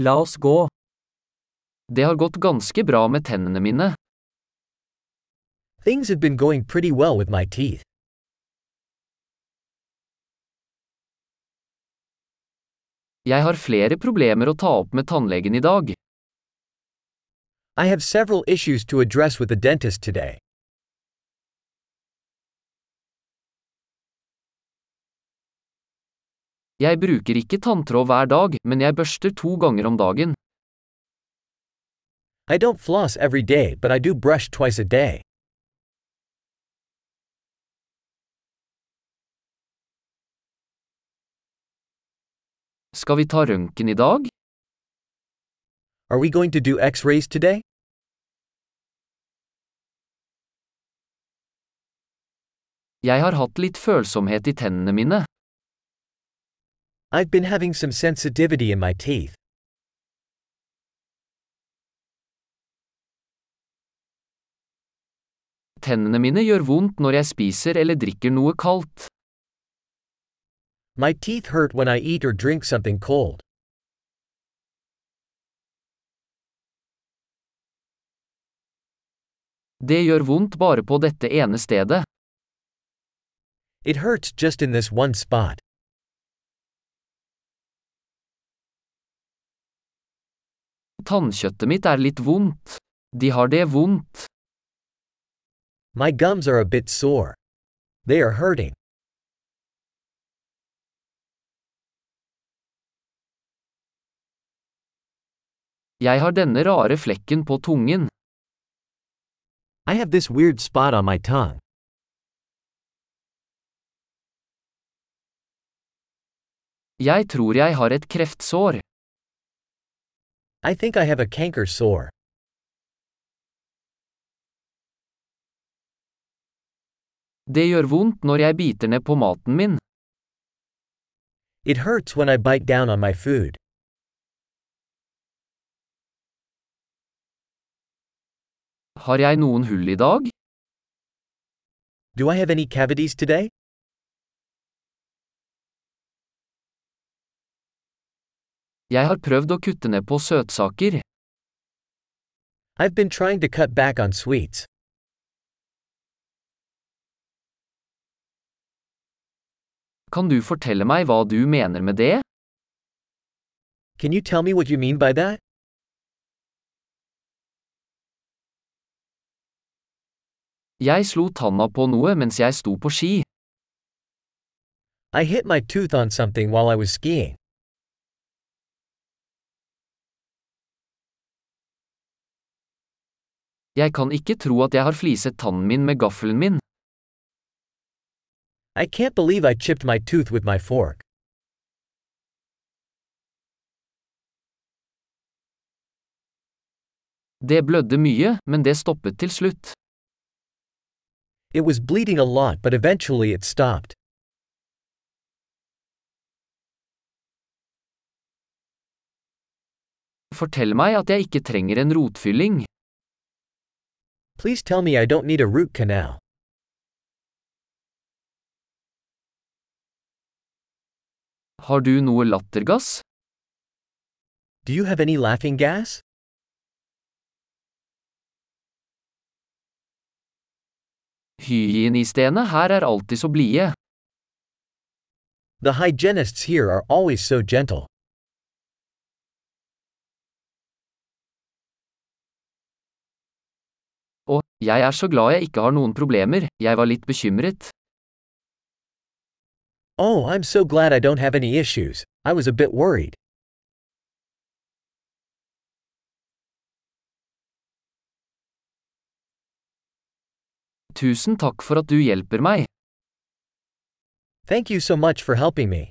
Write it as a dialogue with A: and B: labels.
A: La oss gå.
B: Det har gått ganske bra med tennene mine.
C: Things have been going pretty well with my teeth.
B: Jeg har flere problemer å ta opp med tannlegen i dag.
C: I have several issues to address with the dentist today.
B: Jeg bruker ikke tanntråd hver dag, men jeg børster to ganger om dagen.
C: I don't floss every day, but I do brush twice a day.
B: Skal vi ta røntgen i dag?
C: Are we going to do x rays today?
B: Jeg har hatt litt følsomhet i tennene mine.
C: I've been having some sensitivity in my teeth.
B: Tennene mine gjør vondt når jeg spiser eller drikker noe kaldt.
C: My teeth hurt when I eat or drink something cold.
B: Det gjør vondt bare på dette ene stedet.
C: It hurts just in this one spot.
B: Tannkjøttet mitt er litt vondt. De har det vondt.
C: My gums are a bit sore. They are hurting.
B: Jeg har denne rare flekken på tungen.
C: I have this weird spot on my tongue.
B: Jeg tror jeg har et kreftsår.
C: I think I have a canker sore.
B: Det gjør vondt når jeg biter ned på maten min.
C: It hurts when I bite down on my food.
B: Har jeg noen hull i dag?
C: Do I have any cavities today?
B: Jeg har prøvd å kutte ned på søtsaker.
C: I've been trying to cut back on sweets.
B: Kan du fortelle meg hva du mener med det?
C: Can you tell me what you mean by that?
B: Jeg slo tanna på noe mens jeg sto på ski.
C: I hit my tooth on something while I was skiing.
B: Jeg kan ikke tro at jeg har fliset tannen min med gaffelen min.
C: I can't believe I chipped my tooth with my fork.
B: Det blødde mye, men det stoppet til slutt.
C: It was bleeding a lot, but eventually it stopped.
B: Fortell meg at jeg ikke trenger en rotfylling.
C: Please tell me I don't need a root canal.
B: Har du noe lattergass?
C: Do you have any laughing gas?
B: Hygienistene her er alltid så blide.
C: The hygienists here are always so gentle.
B: Og, jeg er så glad jeg ikke har noen problemer, jeg var litt bekymret.
C: Oh, I'm so glad I don't have any issues. I was a bit worried.
B: Tusen takk for at du hjelper meg.
C: Thank you so much for helping me.